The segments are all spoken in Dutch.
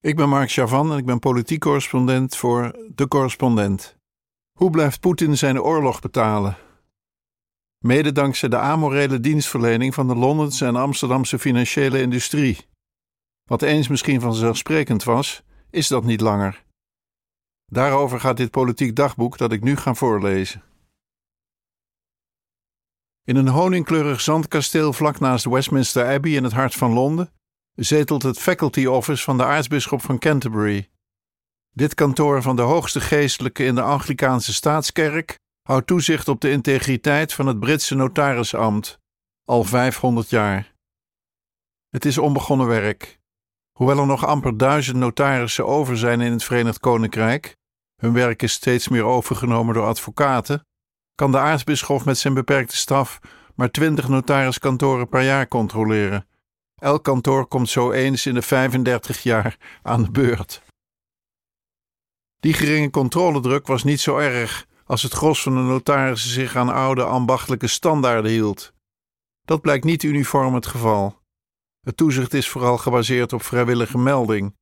Ik ben Mark Chavan en ik ben politiek correspondent voor De Correspondent. Hoe blijft Poetin zijn oorlog betalen? Mede dankzij de amorele dienstverlening van de Londense en Amsterdamse financiële industrie. Wat eens misschien vanzelfsprekend was, is dat niet langer. Daarover gaat dit politiek dagboek dat ik nu ga voorlezen. In een honingkleurig zandkasteel vlak naast Westminster Abbey in het hart van Londen zetelt het Faculty Office van de aartsbisschop van Canterbury. Dit kantoor van de hoogste geestelijke in de Anglikaanse staatskerk houdt toezicht op de integriteit van het Britse notarisambt, al 500 jaar. Het is onbegonnen werk. Hoewel er nog amper duizend notarissen over zijn in het Verenigd Koninkrijk, hun werk is steeds meer overgenomen door advocaten, kan de aartsbisschop met zijn beperkte staf maar twintig notariskantoren per jaar controleren. Elk kantoor komt zo eens in de 35 jaar aan de beurt. Die geringe controledruk was niet zo erg als het gros van de notarissen zich aan oude ambachtelijke standaarden hield. Dat blijkt niet uniform het geval. Het toezicht is vooral gebaseerd op vrijwillige melding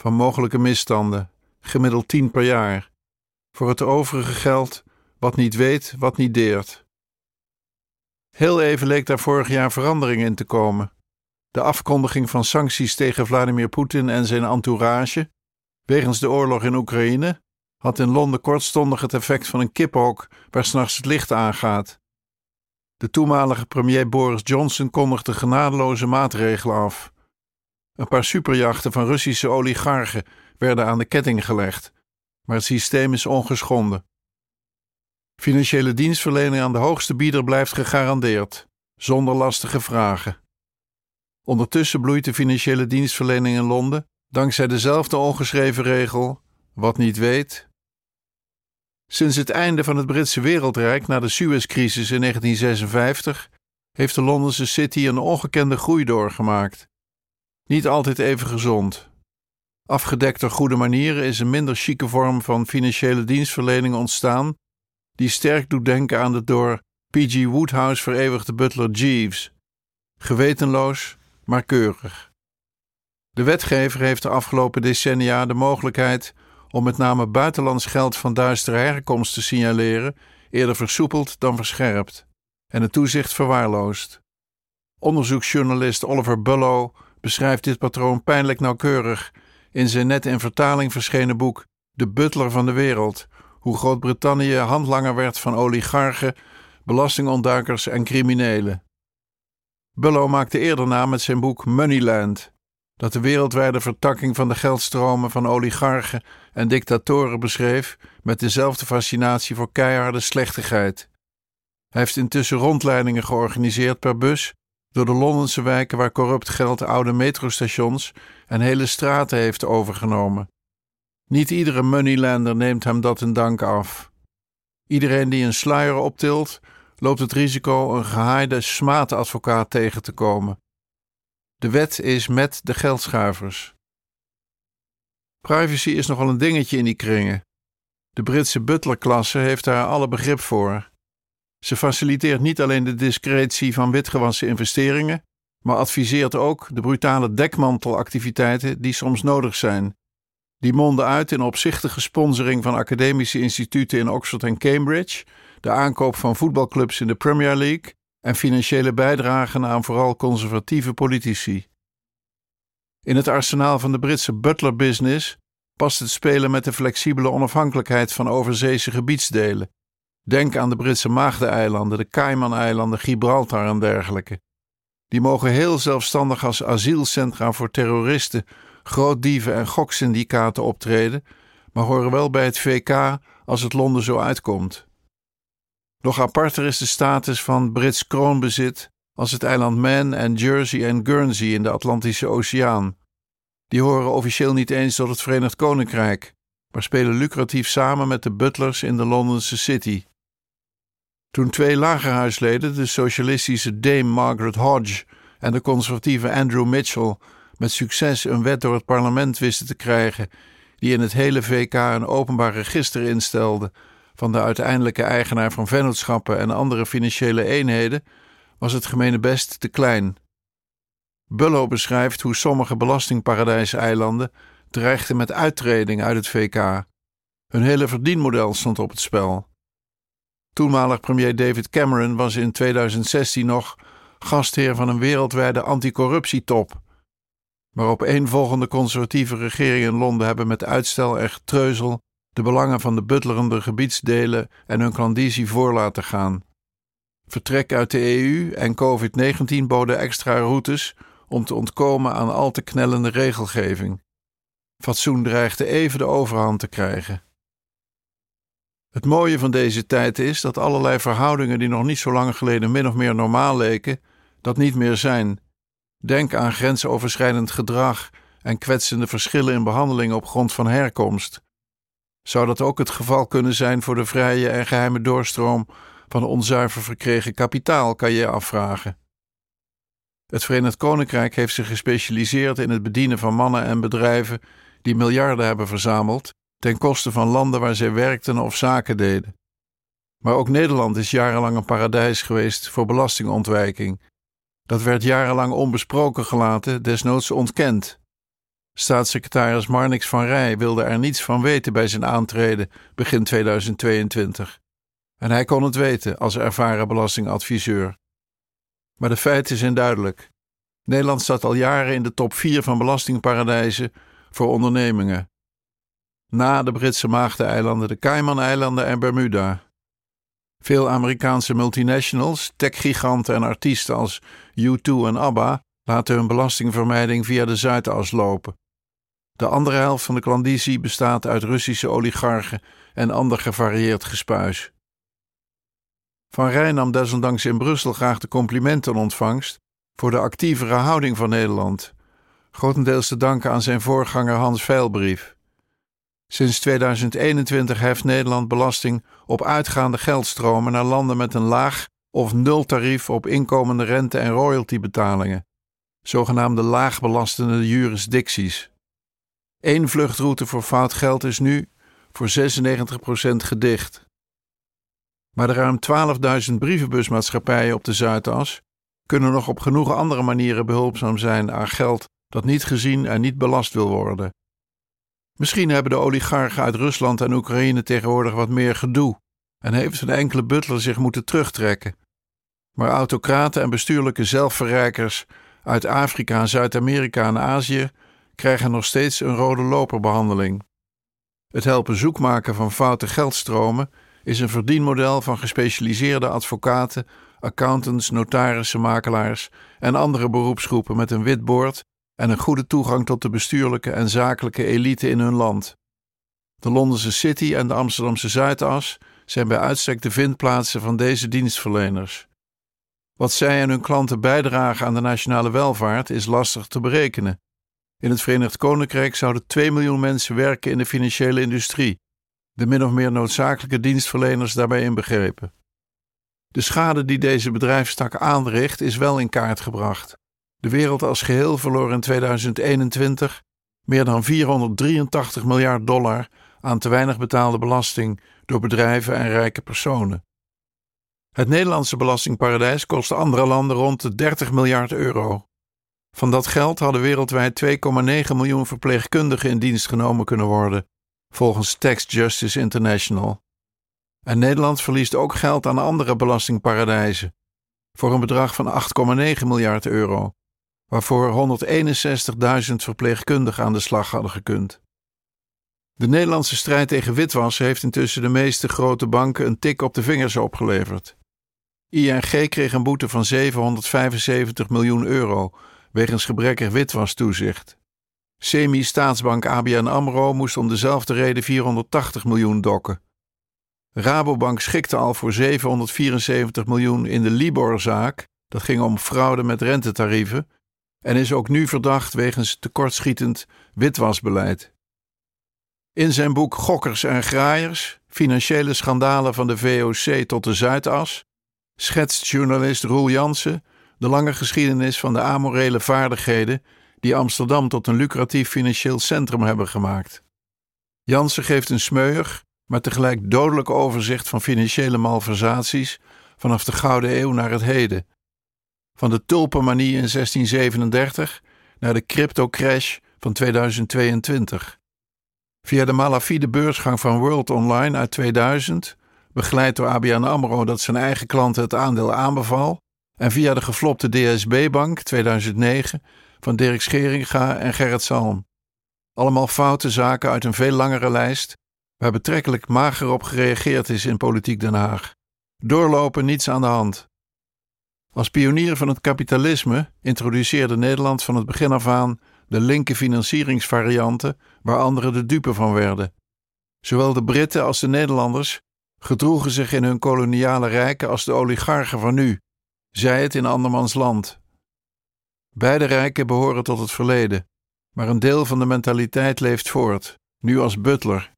van mogelijke misstanden, gemiddeld tien per jaar. Voor het overige geld wat niet weet, wat niet deert. Heel even leek daar vorig jaar verandering in te komen. De afkondiging van sancties tegen Vladimir Poetin en zijn entourage, wegens de oorlog in Oekraïne, had in Londen kortstondig het effect van een kippenhok waar s'nachts het licht aangaat. De toenmalige premier Boris Johnson kondigde genadeloze maatregelen af. Een paar superjachten van Russische oligarchen werden aan de ketting gelegd, maar het systeem is ongeschonden. Financiële dienstverlening aan de hoogste bieder blijft gegarandeerd, zonder lastige vragen. Ondertussen bloeit de financiële dienstverlening in Londen dankzij dezelfde ongeschreven regel: wat niet weet. Sinds het einde van het Britse wereldrijk na de Suezcrisis in 1956 heeft de Londense City een ongekende groei doorgemaakt. Niet altijd even gezond. Afgedekt door goede manieren is een minder chique vorm van financiële dienstverlening ontstaan, die sterk doet denken aan de door P.G. Woodhouse vereeuwigde butler Jeeves. Gewetenloos, maar keurig. De wetgever heeft de afgelopen decennia de mogelijkheid om met name buitenlands geld van duistere herkomst te signaleren, eerder versoepeld dan verscherpt, en het toezicht verwaarloosd. Onderzoeksjournalist Oliver Bullow beschrijft dit patroon pijnlijk nauwkeurig in zijn net in vertaling verschenen boek De Butler van de Wereld, hoe Groot-Brittannië handlanger werd van oligarchen, belastingontduikers en criminelen. Bullo maakte eerder na met zijn boek Moneyland, dat de wereldwijde vertakking van de geldstromen van oligarchen en dictatoren beschreef met dezelfde fascinatie voor keiharde slechtigheid. Hij heeft intussen rondleidingen georganiseerd per bus door de Londense wijken waar corrupt geld oude metrostations en hele straten heeft overgenomen. Niet iedere moneylender neemt hem dat in dank af. Iedereen die een sluier optilt, loopt het risico een gehaaide smaadadvocaat tegen te komen. De wet is met de geldschuivers. Privacy is nogal een dingetje in die kringen. De Britse butlerklasse heeft daar alle begrip voor. Ze faciliteert niet alleen de discretie van witgewassen investeringen, maar adviseert ook de brutale dekmantelactiviteiten die soms nodig zijn. Die monden uit in opzichtige sponsoring van academische instituten in Oxford en Cambridge de aankoop van voetbalclubs in de Premier League en financiële bijdragen aan vooral conservatieve politici. In het arsenaal van de Britse butler-business past het spelen met de flexibele onafhankelijkheid van overzeese gebiedsdelen. Denk aan de Britse Maagdeneilanden, de Cayman-eilanden, Gibraltar en dergelijke. Die mogen heel zelfstandig als asielcentra voor terroristen, grootdieven en goksyndicaten optreden, maar horen wel bij het VK als het Londen zo uitkomt. Nog aparter is de status van Brits kroonbezit als het eiland Man en Jersey en Guernsey in de Atlantische Oceaan. Die horen officieel niet eens tot het Verenigd Koninkrijk, maar spelen lucratief samen met de butlers in de Londense City. Toen twee lagerhuisleden, de socialistische Dame Margaret Hodge en de conservatieve Andrew Mitchell, met succes een wet door het parlement wisten te krijgen die in het hele VK een openbaar register instelde van de uiteindelijke eigenaar van vennootschappen en andere financiële eenheden, was het gemene best te klein. Bullo beschrijft hoe sommige belastingparadijseilanden dreigden met uittreding uit het VK. Hun hele verdienmodel stond op het spel. Toenmalig premier David Cameron was in 2016 nog gastheer van een wereldwijde anticorruptietop. Maar op volgende conservatieve regeringen in Londen hebben met uitstel en getreuzel de belangen van de butlerende gebiedsdelen en hun klandizie voor laten gaan. Vertrek uit de EU en COVID-19 boden extra routes om te ontkomen aan al te knellende regelgeving. Fatsoen dreigde even de overhand te krijgen. Het mooie van deze tijd is dat allerlei verhoudingen die nog niet zo lang geleden min of meer normaal leken, dat niet meer zijn. Denk aan grensoverschrijdend gedrag en kwetsende verschillen in behandeling op grond van herkomst. Zou dat ook het geval kunnen zijn voor de vrije en geheime doorstroom van onzuiver verkregen kapitaal, kan je je afvragen. Het Verenigd Koninkrijk heeft zich gespecialiseerd in het bedienen van mannen en bedrijven die miljarden hebben verzameld ten koste van landen waar zij werkten of zaken deden. Maar ook Nederland is jarenlang een paradijs geweest voor belastingontwijking. Dat werd jarenlang onbesproken gelaten, desnoods ontkend. Staatssecretaris Marnix van Rij wilde er niets van weten bij zijn aantreden begin 2022. En hij kon het weten als ervaren belastingadviseur. Maar de feiten zijn duidelijk. Nederland staat al jaren in de top 4 van belastingparadijzen voor ondernemingen. Na de Britse Maagdeneilanden, de Cayman-eilanden en Bermuda. Veel Amerikaanse multinationals, techgiganten en artiesten als U2 en ABBA laten hun belastingvermijding via de Zuidas lopen. De andere helft van de klandizie bestaat uit Russische oligarchen en ander gevarieerd gespuis. Van Rijn nam desondanks in Brussel graag de complimenten ontvangst voor de actievere houding van Nederland, grotendeels te danken aan zijn voorganger Hans Veilbrief. Sinds 2021 heft Nederland belasting op uitgaande geldstromen naar landen met een laag of nul tarief op inkomende rente- en royaltybetalingen, zogenaamde laagbelastende jurisdicties. Eén vluchtroute voor fout geld is nu voor 96% gedicht. Maar de ruim 12.000 brievenbusmaatschappijen op de Zuidas kunnen nog op genoeg andere manieren behulpzaam zijn aan geld dat niet gezien en niet belast wil worden. Misschien hebben de oligarchen uit Rusland en Oekraïne tegenwoordig wat meer gedoe en heeft een enkele butler zich moeten terugtrekken. Maar autocraten en bestuurlijke zelfverrijkers uit Afrika, Zuid-Amerika en Azië krijgen nog steeds een rode loperbehandeling. Het helpen zoekmaken van foute geldstromen is een verdienmodel van gespecialiseerde advocaten, accountants, notarissen, makelaars en andere beroepsgroepen met een wit boord en een goede toegang tot de bestuurlijke en zakelijke elite in hun land. De Londense City en de Amsterdamse Zuidas zijn bij uitstek de vindplaatsen van deze dienstverleners. Wat zij en hun klanten bijdragen aan de nationale welvaart is lastig te berekenen. In het Verenigd Koninkrijk zouden 2 miljoen mensen werken in de financiële industrie, de min of meer noodzakelijke dienstverleners daarbij inbegrepen. De schade die deze bedrijfstak aanricht is wel in kaart gebracht. De wereld als geheel verloor in 2021 meer dan 483 miljard dollar aan te weinig betaalde belasting door bedrijven en rijke personen. Het Nederlandse belastingparadijs kostte andere landen rond de 30 miljard euro. Van dat geld hadden wereldwijd 2,9 miljoen verpleegkundigen in dienst genomen kunnen worden, volgens Tax Justice International. En Nederland verliest ook geld aan andere belastingparadijzen, voor een bedrag van 8,9 miljard euro, waarvoor 161.000 verpleegkundigen aan de slag hadden gekund. De Nederlandse strijd tegen witwassen heeft intussen de meeste grote banken een tik op de vingers opgeleverd. ING kreeg een boete van 775 miljoen euro wegens gebrekkig witwastoezicht. Semi-staatsbank ABN AMRO moest om dezelfde reden 480 miljoen dokken. Rabobank schikte al voor 774 miljoen in de Libor-zaak, dat ging om fraude met rentetarieven, en is ook nu verdacht wegens tekortschietend witwasbeleid. In zijn boek Gokkers en Graaiers, financiële schandalen van de VOC tot de Zuidas, schetst journalist Roel Jansen de lange geschiedenis van de amorele vaardigheden die Amsterdam tot een lucratief financieel centrum hebben gemaakt. Jansen geeft een smeuig, maar tegelijk dodelijk overzicht van financiële malversaties vanaf de Gouden Eeuw naar het heden. Van de tulpenmanie in 1637 naar de crypto-crash van 2022. Via de malafide beursgang van World Online uit 2000, begeleid door ABN AMRO dat zijn eigen klanten het aandeel aanbeval, en via de geflopte DSB-bank 2009 van Dirk Scheringa en Gerrit Salm. Allemaal foute zaken uit een veel langere lijst, waar betrekkelijk mager op gereageerd is in politiek Den Haag. Doorlopen, niets aan de hand. Als pionier van het kapitalisme introduceerde Nederland van het begin af aan de linker financieringsvarianten waar anderen de dupe van werden. Zowel de Britten als de Nederlanders gedroegen zich in hun koloniale rijken als de oligarchen van nu, zij het in andermans land. Beide rijken behoren tot het verleden, maar een deel van de mentaliteit leeft voort, nu als butler.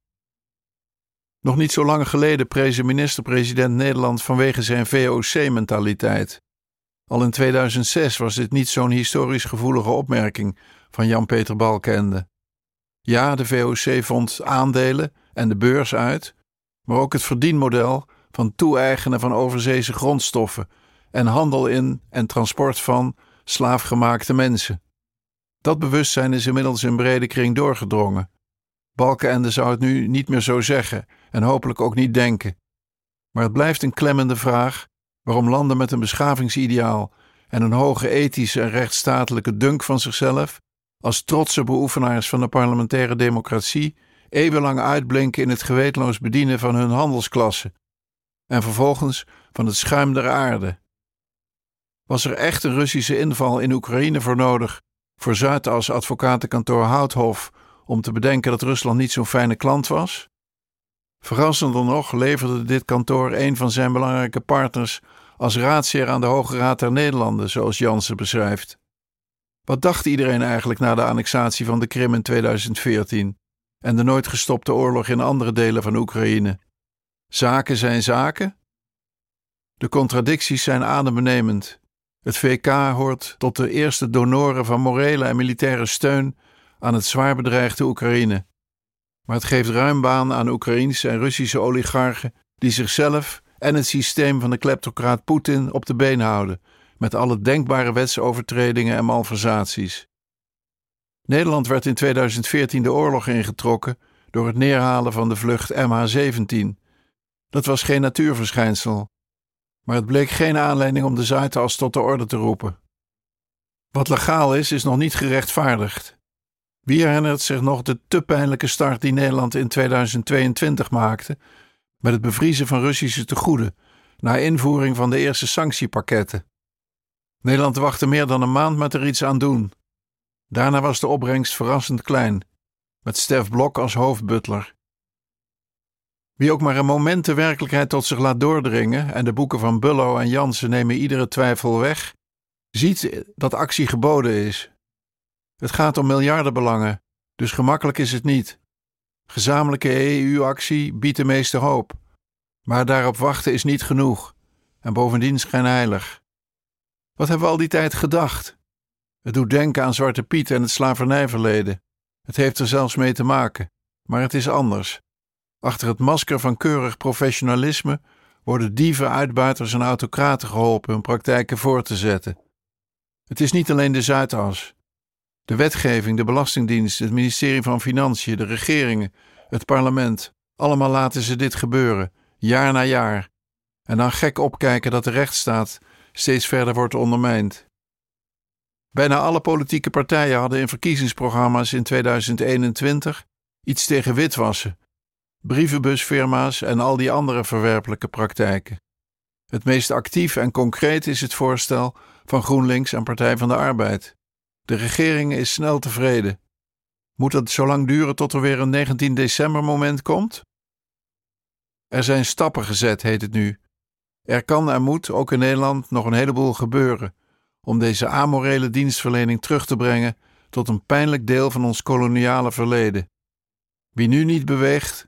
Nog niet zo lang geleden prees minister-president Nederland vanwege zijn VOC-mentaliteit. Al in 2006 was dit niet zo'n historisch gevoelige opmerking van Jan-Peter Balkende. Ja, de VOC vond aandelen en de beurs uit, maar ook het verdienmodel van toe-eigenen van overzeese grondstoffen en handel in en transport van slaafgemaakte mensen. Dat bewustzijn is inmiddels in brede kring doorgedrongen. Balkenende zou het nu niet meer zo zeggen en hopelijk ook niet denken. Maar het blijft een klemmende vraag waarom landen met een beschavingsideaal en een hoge ethische en rechtsstatelijke dunk van zichzelf, als trotse beoefenaars van de parlementaire democratie, eeuwenlang uitblinken in het gewetenloos bedienen van hun handelsklasse en vervolgens van het schuim der aarde. Was er echt een Russische inval in Oekraïne voor nodig voor Zuidas advocatenkantoor Houthof om te bedenken dat Rusland niet zo'n fijne klant was? Verrassender nog leverde dit kantoor een van zijn belangrijke partners als raadsheer aan de Hoge Raad der Nederlanden, zoals Jansen beschrijft. Wat dacht iedereen eigenlijk na de annexatie van de Krim in 2014 en de nooit gestopte oorlog in andere delen van Oekraïne? Zaken zijn zaken? De contradicties zijn adembenemend. Het VK hoort tot de eerste donoren van morele en militaire steun aan het zwaar bedreigde Oekraïne. Maar het geeft ruim baan aan Oekraïnse en Russische oligarchen die zichzelf en het systeem van de kleptocraat Poetin op de been houden, met alle denkbare wetsovertredingen en malversaties. Nederland werd in 2014 de oorlog ingetrokken door het neerhalen van de vlucht MH17. Dat was geen natuurverschijnsel, maar het bleek geen aanleiding om de Zuidas tot de orde te roepen. Wat legaal is, is nog niet gerechtvaardigd. Wie herinnert zich nog de te pijnlijke start die Nederland in 2022 maakte met het bevriezen van Russische tegoeden na invoering van de eerste sanctiepakketten? Nederland wachtte meer dan een maand met er iets aan doen. Daarna was de opbrengst verrassend klein, met Stef Blok als hoofdbutler. Wie ook maar een moment de werkelijkheid tot zich laat doordringen, en de boeken van Bullo en Jansen nemen iedere twijfel weg, ziet dat actie geboden is. Het gaat om miljardenbelangen, dus gemakkelijk is het niet. Gezamenlijke EU-actie biedt de meeste hoop, maar daarop wachten is niet genoeg en bovendien schijnheilig. Wat hebben we al die tijd gedacht? Het doet denken aan Zwarte Piet en het slavernijverleden. Het heeft er zelfs mee te maken, maar het is anders. Achter het masker van keurig professionalisme worden dieven, uitbuiters en autocraten geholpen hun praktijken voor te zetten. Het is niet alleen de Zuidas. De wetgeving, de Belastingdienst, het ministerie van Financiën, de regeringen, het parlement, allemaal laten ze dit gebeuren, jaar na jaar. En dan gek opkijken dat de rechtsstaat steeds verder wordt ondermijnd. Bijna alle politieke partijen hadden in verkiezingsprogramma's in 2021 iets tegen witwassen brievenbusfirma's en al die andere verwerpelijke praktijken. Het meest actief en concreet is het voorstel van GroenLinks en Partij van de Arbeid. De regering is snel tevreden. Moet het zo lang duren tot er weer een 19 december moment komt? Er zijn stappen gezet, heet het nu. Er kan en moet ook in Nederland nog een heleboel gebeuren om deze amorele dienstverlening terug te brengen tot een pijnlijk deel van ons koloniale verleden. Wie nu niet beweegt,